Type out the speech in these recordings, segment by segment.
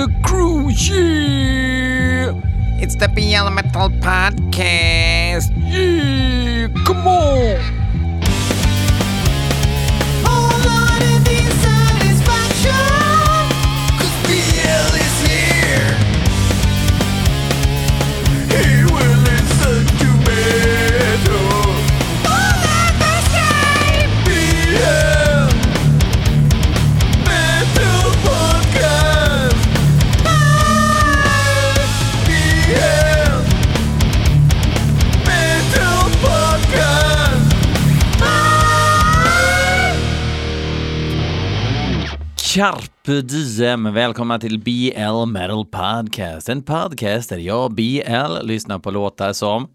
the crew, yeah! It's the BL Metal Podcast. Yeah! Come on! Carpe diem, välkomna till BL Metal Podcast. En podcast där jag, BL, lyssnar på låtar som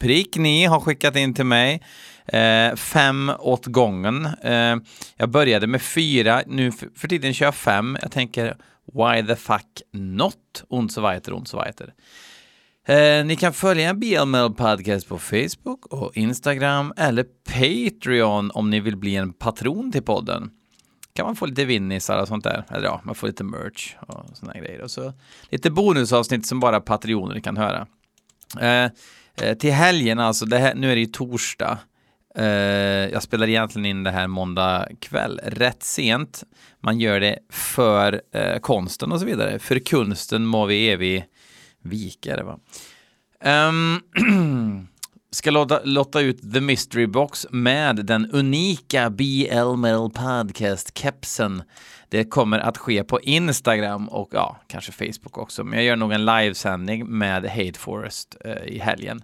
prick ni har skickat in till mig. Eh, fem åt gången. Eh, jag började med fyra, nu för tiden kör jag fem. Jag tänker, why the fuck not? Und so weiter, und so weiter. Eh, ni kan följa BL Metal Podcast på Facebook och Instagram eller Patreon om ni vill bli en patron till podden kan man få lite vinnisar och sånt där. Eller ja, man får lite merch och såna grejer. Och så lite bonusavsnitt som bara patrioner kan höra. Eh, eh, till helgen alltså, det här, nu är det ju torsdag. Eh, jag spelar egentligen in det här måndag kväll, rätt sent. Man gör det för eh, konsten och så vidare. För kunsten må vi evig vika det va. Um, ska lotta, lotta ut The Mystery Box med den unika BL Metal Podcast-kepsen. Det kommer att ske på Instagram och ja, kanske Facebook också. Men jag gör nog en livesändning med Hate Forest eh, i helgen.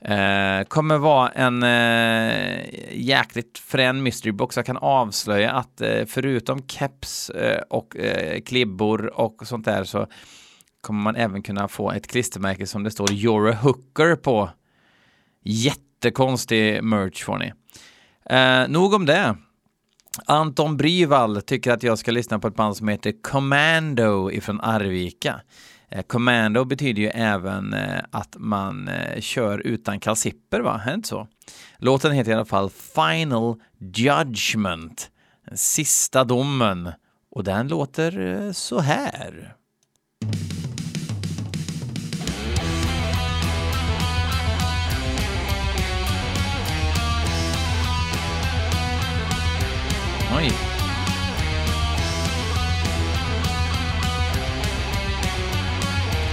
Eh, kommer vara en eh, jäkligt frän mystery box. Jag kan avslöja att eh, förutom keps eh, och eh, klibbor och sånt där så kommer man även kunna få ett klistermärke som det står You're a hooker på. Jättekonstig merch får ni. Eh, nog om det. Anton Bryvall tycker att jag ska lyssna på ett band som heter Commando ifrån Arvika. Eh, Commando betyder ju även eh, att man eh, kör utan kalsipper, va? Är det inte så? Låten heter i alla fall Final Judgment, den sista domen. Och den låter eh, så här. Oj.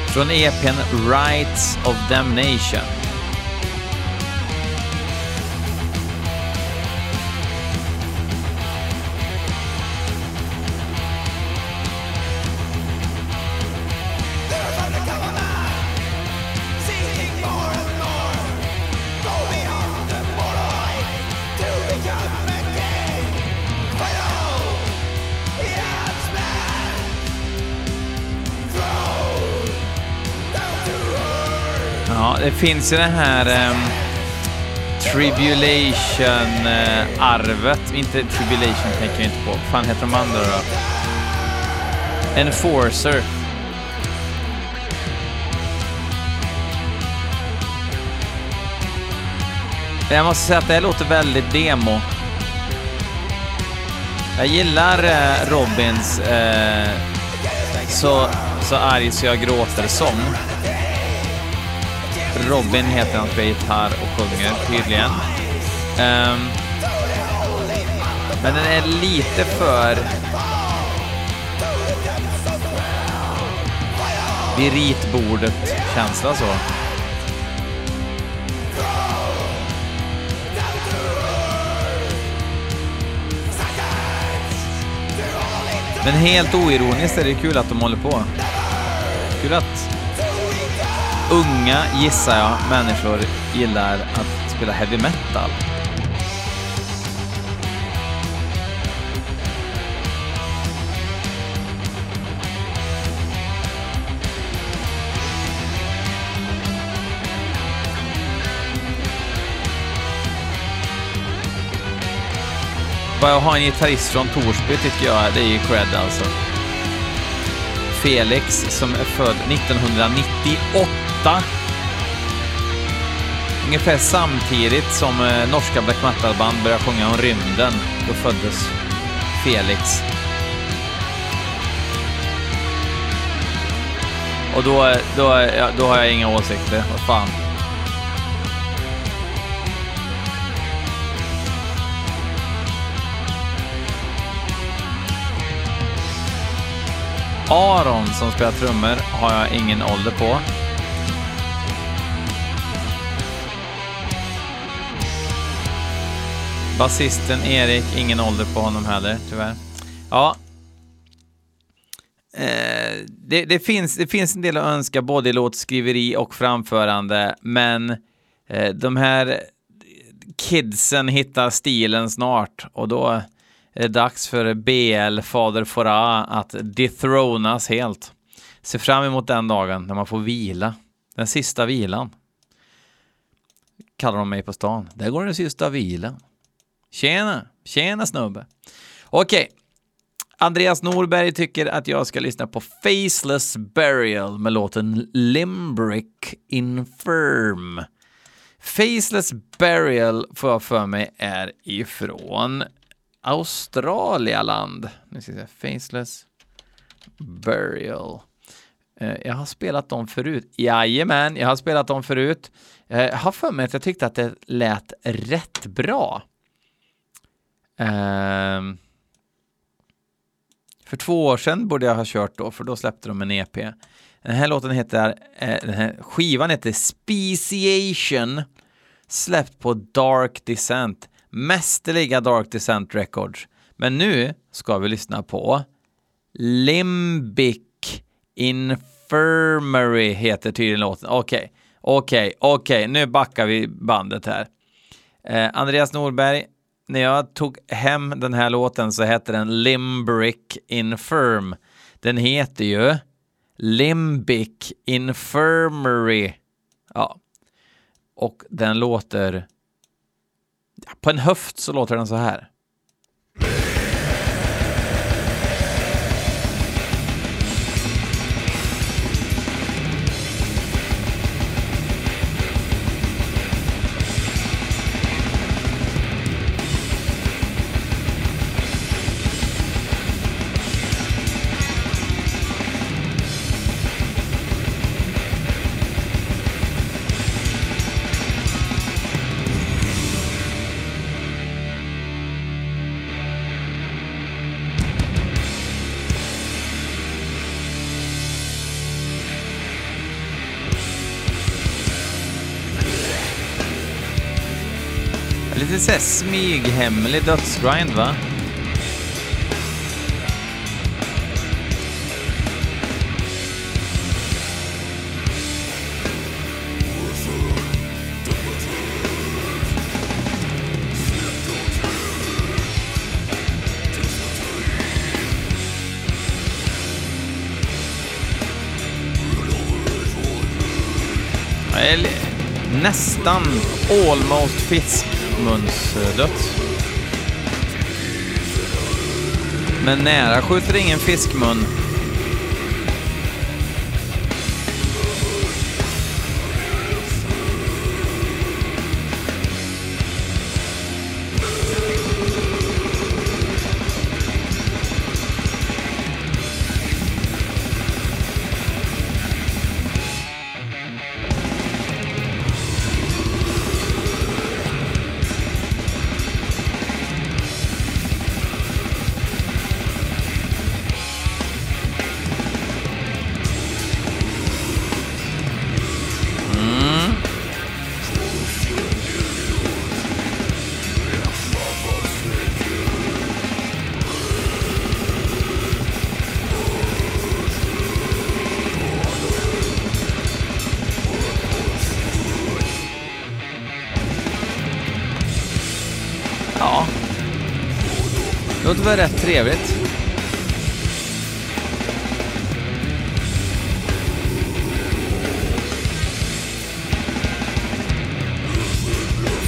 Från EPn Rights of Damnation. Det finns ju det här ehm, um, Tribulation-arvet. Eh, inte Tribulation tänker jag inte på. Vad fan heter de andra då? Enforcer. Jag måste säga att det här låter väldigt demo. Jag gillar eh, Robins eh, så, så arg så jag gråter-sång. Robin heter han, spelar gitarr och sjunger tydligen. Um, men den är lite för... Vid ritbordet-känsla så. Men helt oironiskt är det kul att de håller på. Kul att unga, gissar jag, människor gillar att spela heavy metal. Bara att ha en gitarrist från Torsby tycker jag, det är ju cred alltså. Felix som är född 1998. Ungefär samtidigt som eh, norska black metal-band började sjunga om rymden, då föddes Felix. Och då, eh, då, eh, då har jag inga åsikter. Vad fan. Aron som spelar trummor har jag ingen ålder på. Basisten Erik, ingen ålder på honom heller, tyvärr. Ja. Eh, det, det, finns, det finns en del att önska både i låtskriveri och framförande, men eh, de här kidsen hittar stilen snart och då är det dags för BL Fader Fora att dethronas helt. Se fram emot den dagen när man får vila. Den sista vilan. Kallar de mig på stan. Där går den sista vilan. Tjena, tjena snubbe. Okej. Andreas Norberg tycker att jag ska lyssna på Faceless Burial med låten Limbrick Infirm. Faceless Burial får jag för mig är ifrån Australialand. Nu ska jag säga Faceless Burial. Eh, jag har spelat dem förut. Jajamän, jag har spelat dem förut. Eh, jag har för mig att jag tyckte att det lät rätt bra. Eh, för två år sedan borde jag ha kört då, för då släppte de en EP. Den här låten heter, eh, den här skivan heter Speciation, släppt på Dark Descent. Mästerliga Dark Descent Records. Men nu ska vi lyssna på Limbic Infirmary heter tydligen låten. Okej, okej, okej, nu backar vi bandet här. Eh, Andreas Norberg, när jag tog hem den här låten så hette den Limbrick Infirm. Den heter ju Limbic Infirmary. Ja. Och den låter... På en höft så låter den så här. Såhär smyghemlig dödsgrind va? Nästan almost fisk fiskmunsdöds. Men nära skjuter ingen fiskmun. Det låter väl rätt trevligt.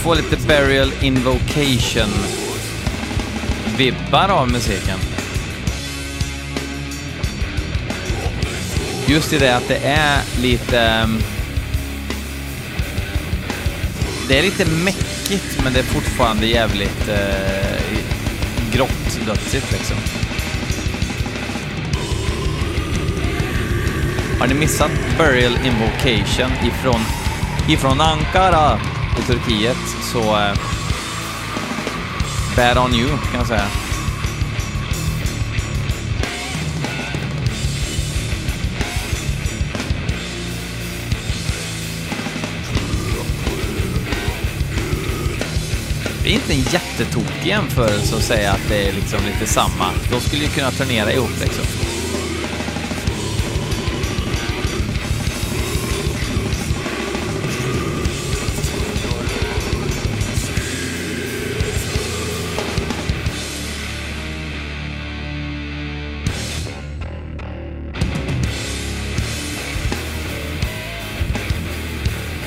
Få lite Burial Invocation vibbar av musiken. Just i det att det är lite... Ehm, det är lite mäckigt, men det är fortfarande jävligt eh, grått dödsigt liksom. Har ni missat Burial Invocation ifrån, ifrån Ankara i Turkiet så eh, bad on you kan jag säga. Det är inte en jättetokig jämförelse att säga att det är liksom lite samma. De skulle ju kunna turnera ihop liksom.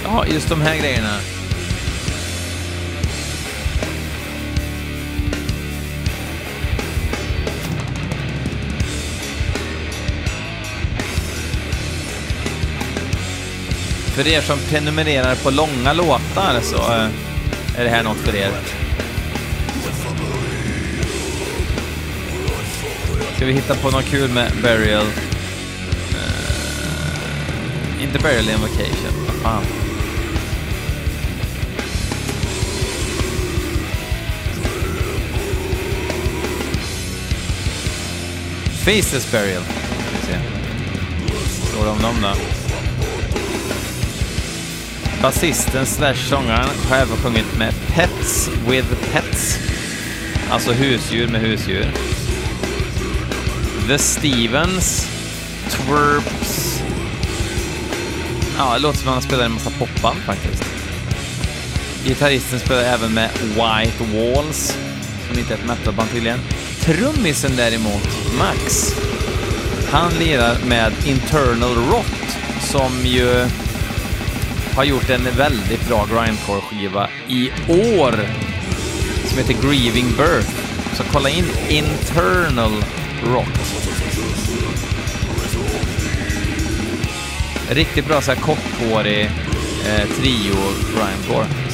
Ja, just de här grejerna. För er som prenumererar på långa låtar så eh, är det här något för er. Ska vi hitta på något kul med Burial? Uh, inte Burial Invocation, vad fan. Faces Burial. Ska vi se. Står det om dem då? Basisten slash sångaren har även sjungit med Pets with Pets. Alltså husdjur med husdjur. The Stevens, Twerps. Ja, det låter som att han spelar en massa popband faktiskt. Gitarristen spelar även med White Walls, som inte är ett metalband tydligen. Trummisen däremot, Max, han lirar med Internal Rot, som ju har gjort en väldigt bra grindcore-skiva i år som heter Grieving Birth. Så kolla in Internal Rock. Riktigt bra så här korthårig eh, trio grindcore.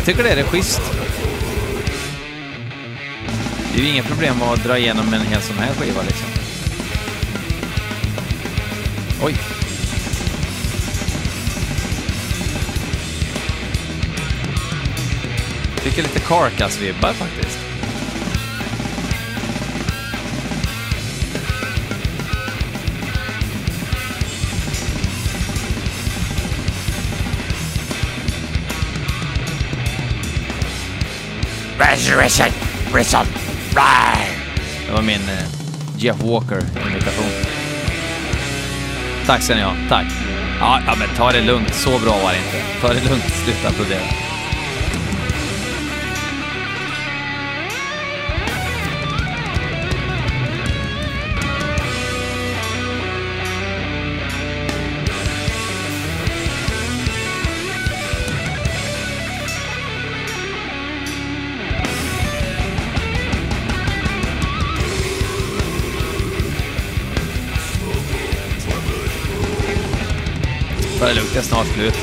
Jag tycker det är schysst. Det är ju inga problem att dra igenom en hel sån här skiva liksom. Oj. Fick lite Carcass-vibbar faktiskt. Resurrection! Resurrection! Det var min eh, Jeff Walker-imitation. Tack ska ni ha. Tack. Ja, ja, men ta det lugnt. Så bra var det inte. Ta det lugnt. Sluta applådera. Snart slut.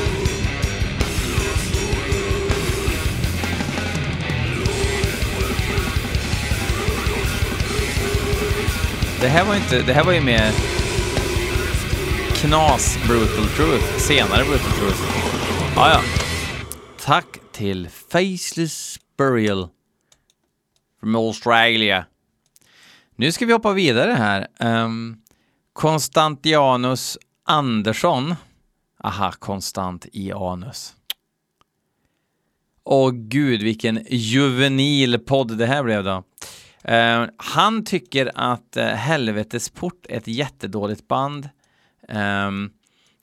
Det här var ju inte, det här var ju mer knas Brutal Truth, senare Brutal Truth. Ah, ja. Tack till Faceless Burial from Australia. Nu ska vi hoppa vidare här. Um, Konstantianus Andersson. Aha, konstant i anus. Åh gud, vilken juvenil podd det här blev då. Eh, han tycker att eh, uh, Helvetesport är ett jättedåligt band. Ehm,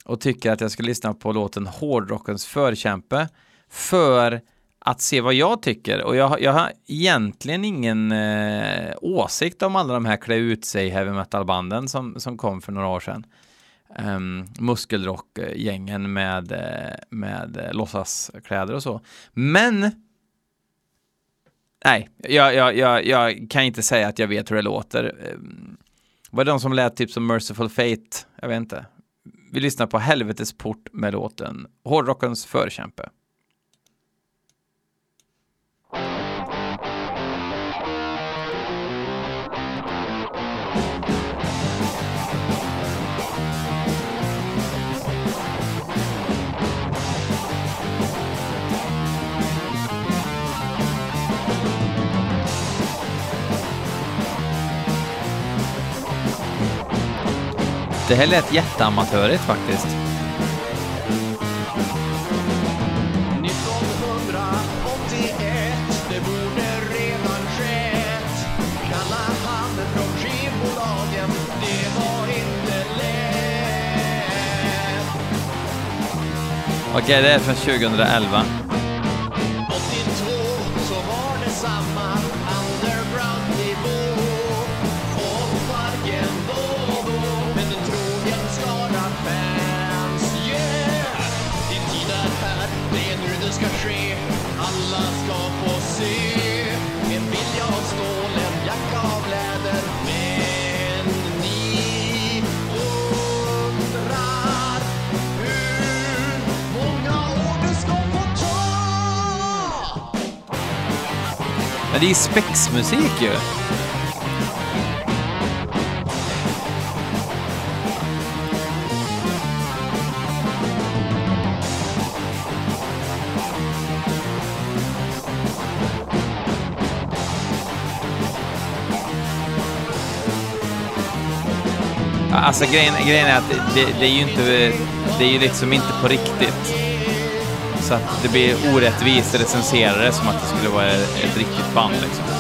och tycker att jag ska lyssna på låten Hårdrockens förkämpe för att se vad jag tycker. Och jag, jag har egentligen ingen eh, åsikt om alla de här klä ut sig heavy metal-banden som, som kom för några år sedan. Um, muskelrockgängen med, eh, med eh, låtsaskläder och så. Men nej, jag, jag, jag, jag kan inte säga att jag vet hur det låter. Um, var det de som lät typ som Merciful Fate? Jag vet inte. Vi lyssnar på Helvetes port med låten Hårdrockens förkämpe. Det här lät jätteamatörigt faktiskt. Okej, det är från 2011. Men det är ju spexmusik ju. Alltså grejen, grejen är att det, det är ju inte, det är ju liksom inte på riktigt. Så att det blir orättvist recenserare som att det skulle vara ett, ett riktigt band liksom.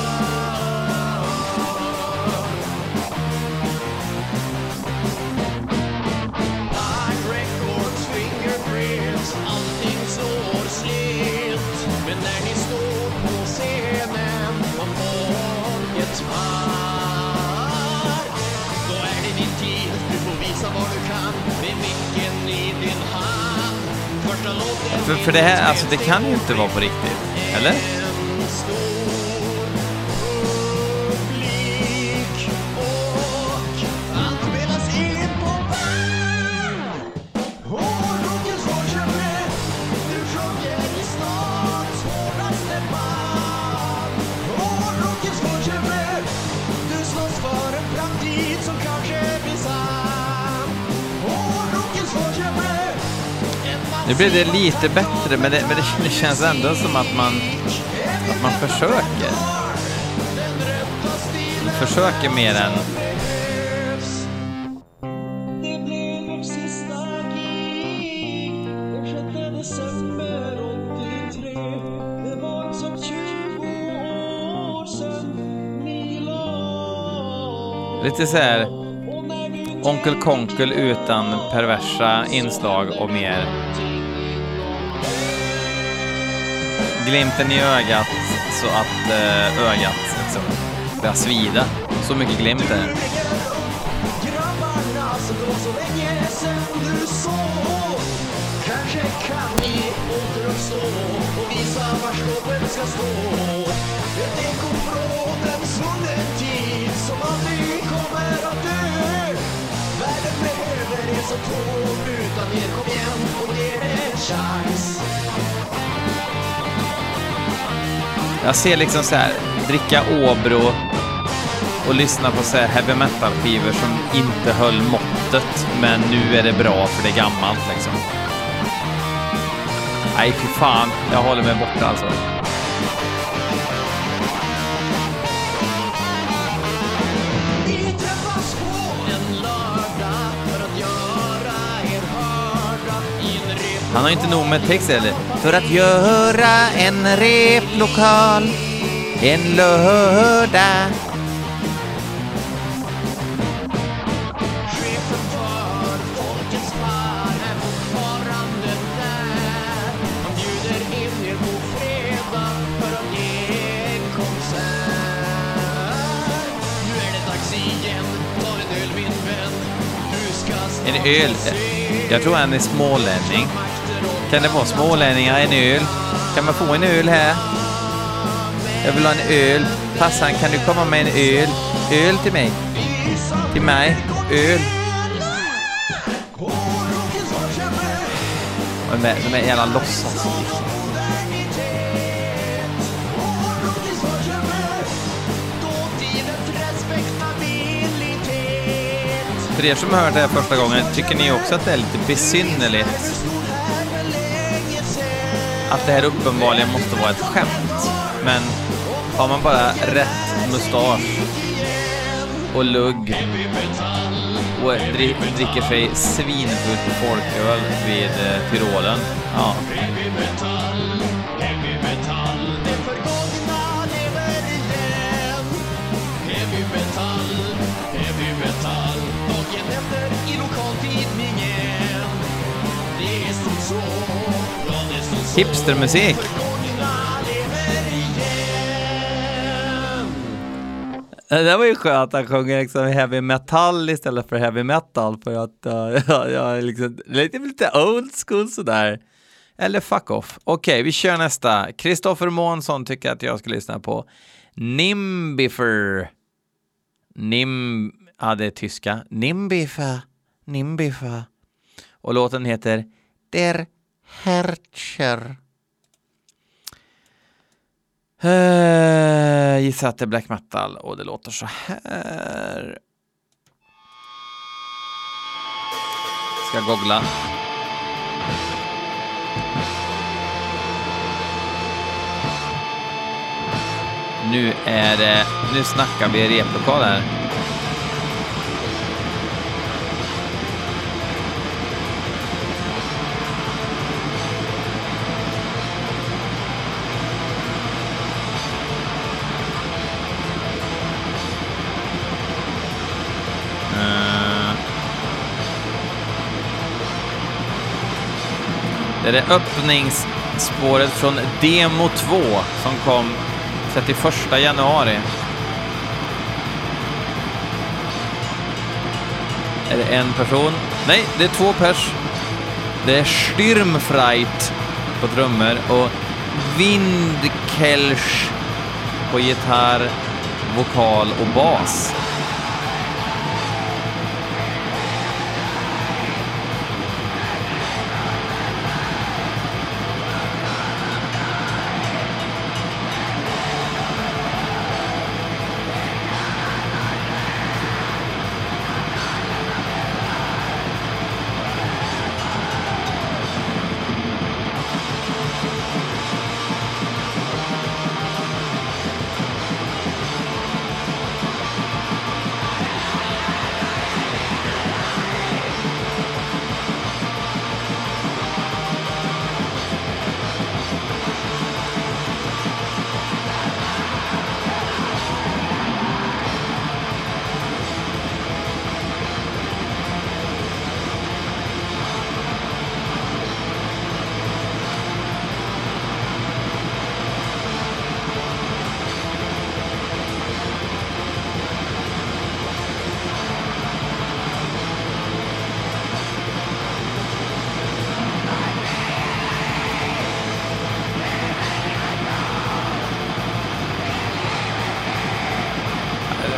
För, för det här, alltså det kan ju inte vara på riktigt. Eller? Nu blev det lite bättre, men det, men det känns ändå som att man, att man försöker. Försöker mer än... Det blev sista gig den 6 december Det var som 20 år sedan Lite så här Onkel Konkel utan perversa inslag och mer glimten i ögat så att eh, ögat liksom börjar svida. Så mycket glimt är det. Ett eko från en svunnen tid som aldrig så er utan er kom igen och ge det en chans Jag ser liksom så här, dricka Åbro och lyssna på så här heavy metal-skivor som inte höll måttet, men nu är det bra för det är gammalt liksom. Nej, fy fan. Jag håller mig borta alltså. Han har inte nog med text heller. För att göra en replokal en lördag. En öl. Jag tror han är smålänning. Kan det vara smålänningar en öl? Kan man få en öl här? Jag vill ha en öl. Passan, kan du komma med en öl? Öl till mig. Till mig. Öl. De är, de är jävla låtsas. För er som har hört det här första gången, tycker ni också att det är lite besynnerligt? Att det här uppenbarligen måste vara ett skämt. Men har man bara rätt mustasch och lugg och dricker sig svinfullt på folköl vid eh, Tyrolen, ja. Hipstermusik. Eh, det där var ju skönt att han sjunger liksom heavy metal istället för heavy metal för att uh, jag, jag är liksom, lite, lite old school sådär. Eller fuck off. Okej, vi kör nästa. Kristoffer Månsson tycker att jag ska lyssna på Nimbifer. Nim... Ja, det är tyska. Nimbifer. Nimbifer. Och låten heter Der Hercher. Uh, gissa att det är black metal och det låter så här. Ska googla. Nu är det, nu snackar vi replokal här. Det är det öppningsspåret från Demo 2 som kom 31 januari. Är det en person? Nej, det är två pers. Det är Stürmfreit på trummor och Windkelsch på gitarr, vokal och bas.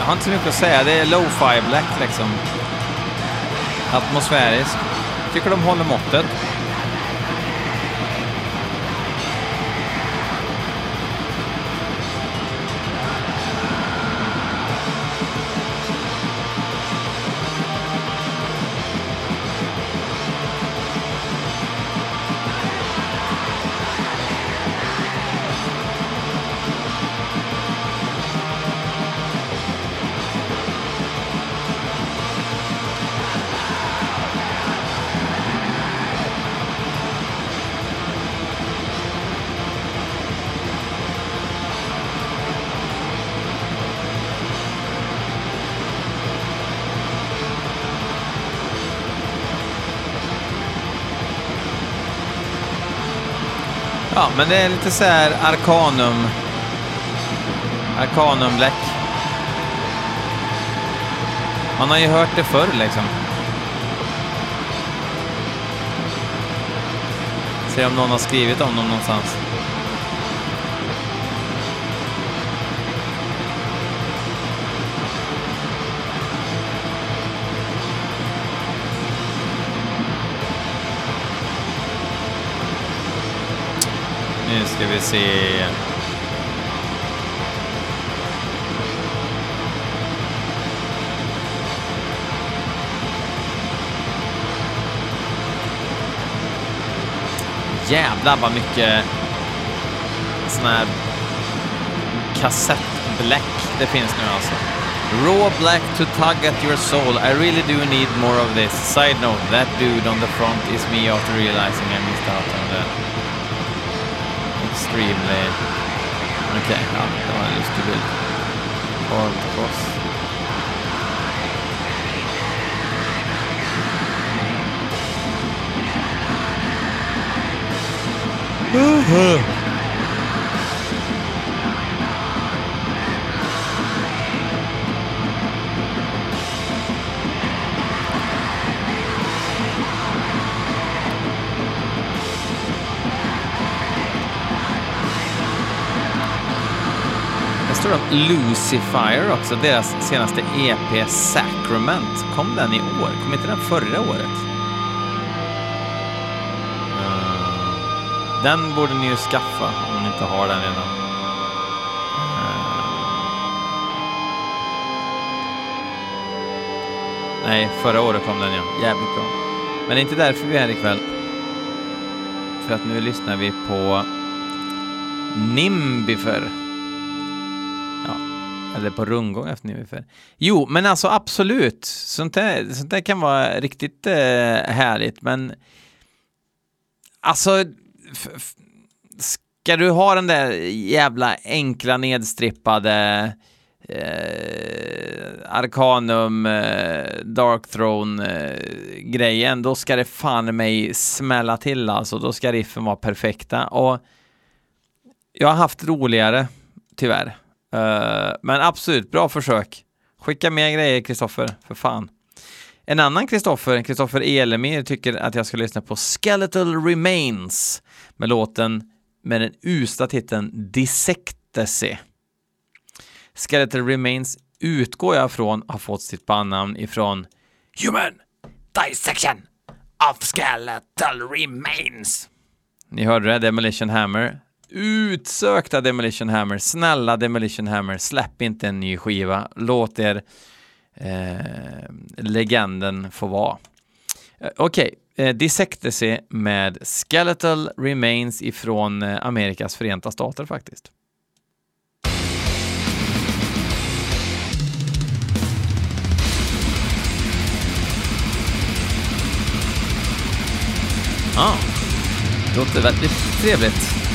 Har inte så mycket att säga. Det är low-fi black liksom. Atmosfärisk. Tycker de håller måttet. Ja, men det är lite så här Arcanum. Arcanum Black. Man har ju hört det förr liksom. Se om någon har skrivit om dem någonstans. Vi se. Jävlar vad mycket sån här kassettbläck det finns nu alltså. Raw black to tug at your soul. I really do need more of this. Side note, that dude on the front is me after realizing I missed out on the extremely... Okej, okay, ja, det var en lustig bild. Carl Cross. Det Lucifer också, deras senaste EP Sacrament. Kom den i år? Kom inte den förra året? Eh, den borde ni ju skaffa om ni inte har den redan. Eh. Nej, förra året kom den ja. Jävligt bra. Men det är inte därför vi är här ikväll. För att nu lyssnar vi på Nimbifer. Eller på rundgång efter Nimbifer. Jo, men alltså absolut. Sånt där, sånt där kan vara riktigt eh, härligt, men alltså ska du ha den där jävla enkla nedstrippade eh, Arcanum, eh, Dark Throne eh, grejen, då ska det fan i mig smälla till alltså. Då ska riffen vara perfekta. Och jag har haft roligare, tyvärr. Eh, men absolut, bra försök. Skicka mer grejer, Kristoffer, för fan. En annan Kristoffer, Kristoffer Elemir, tycker att jag ska lyssna på Skeletal Remains med låten med den usla titeln Dissectese. Skeletal Remains utgår jag från har fått sitt bandnamn ifrån Human dissection of skeletal remains. Ni hörde det, Demolition Hammer. Utsökta Demolition Hammer. Snälla Demolition Hammer, släpp inte en ny skiva. Låt er eh, legenden få vara. Eh, Okej, eh, Dissectacy med Skeletal Remains ifrån eh, Amerikas förenta stater faktiskt. Ja, ah, låter väldigt trevligt.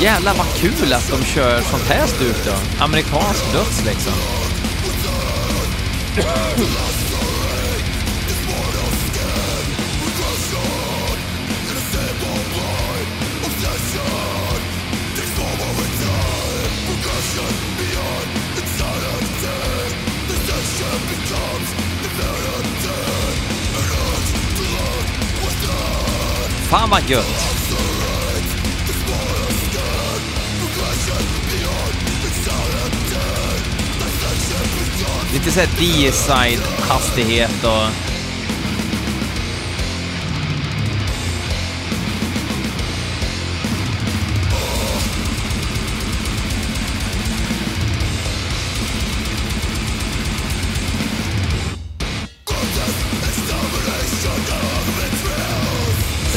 Jävlar vad kul att de kör sånt här stuk då. Amerikansk döds liksom. Fan vad gött! Lite såhär D-side hastighet och...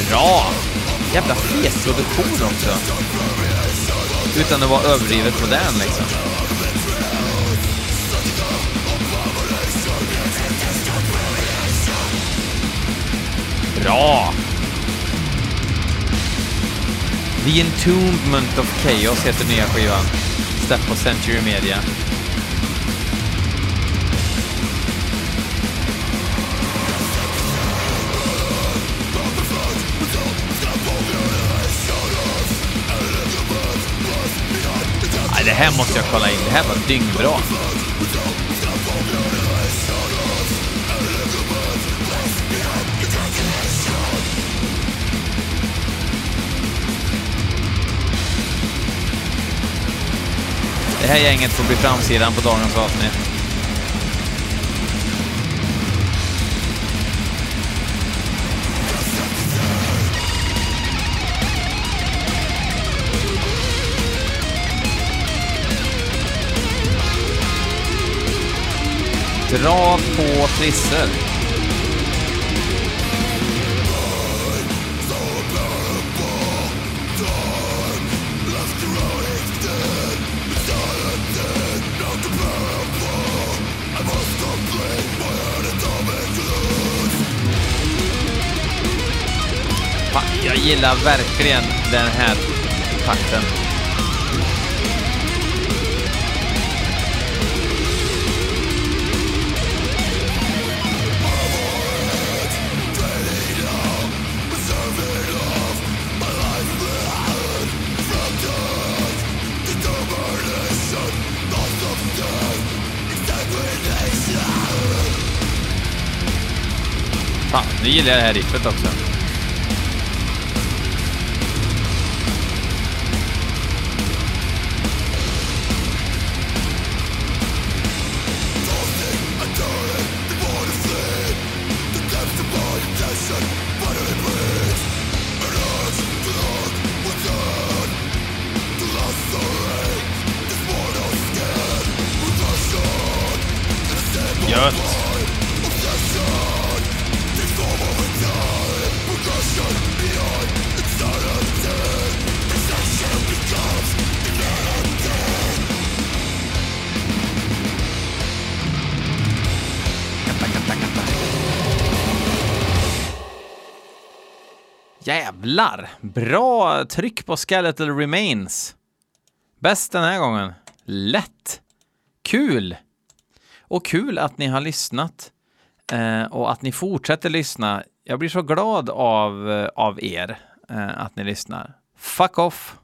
Bra! Jävla fet produktion också. Utan att vara överdrivet modern liksom. Bra! The Entombment of Chaos heter nya skivan. Släppt på Century Media. Nej, det här måste jag kolla in. Det här var dyngbra. Här gänget får bli framsidan på dagens avsnitt. Dra på trissor. Gillar verkligen den här takten. Fan, nu gillar jag det här riffet också. Där! Bra tryck på Skeletal Remains. Bäst den här gången. Lätt. Kul! Och kul att ni har lyssnat eh, och att ni fortsätter lyssna. Jag blir så glad av, eh, av er, eh, att ni lyssnar. Fuck off!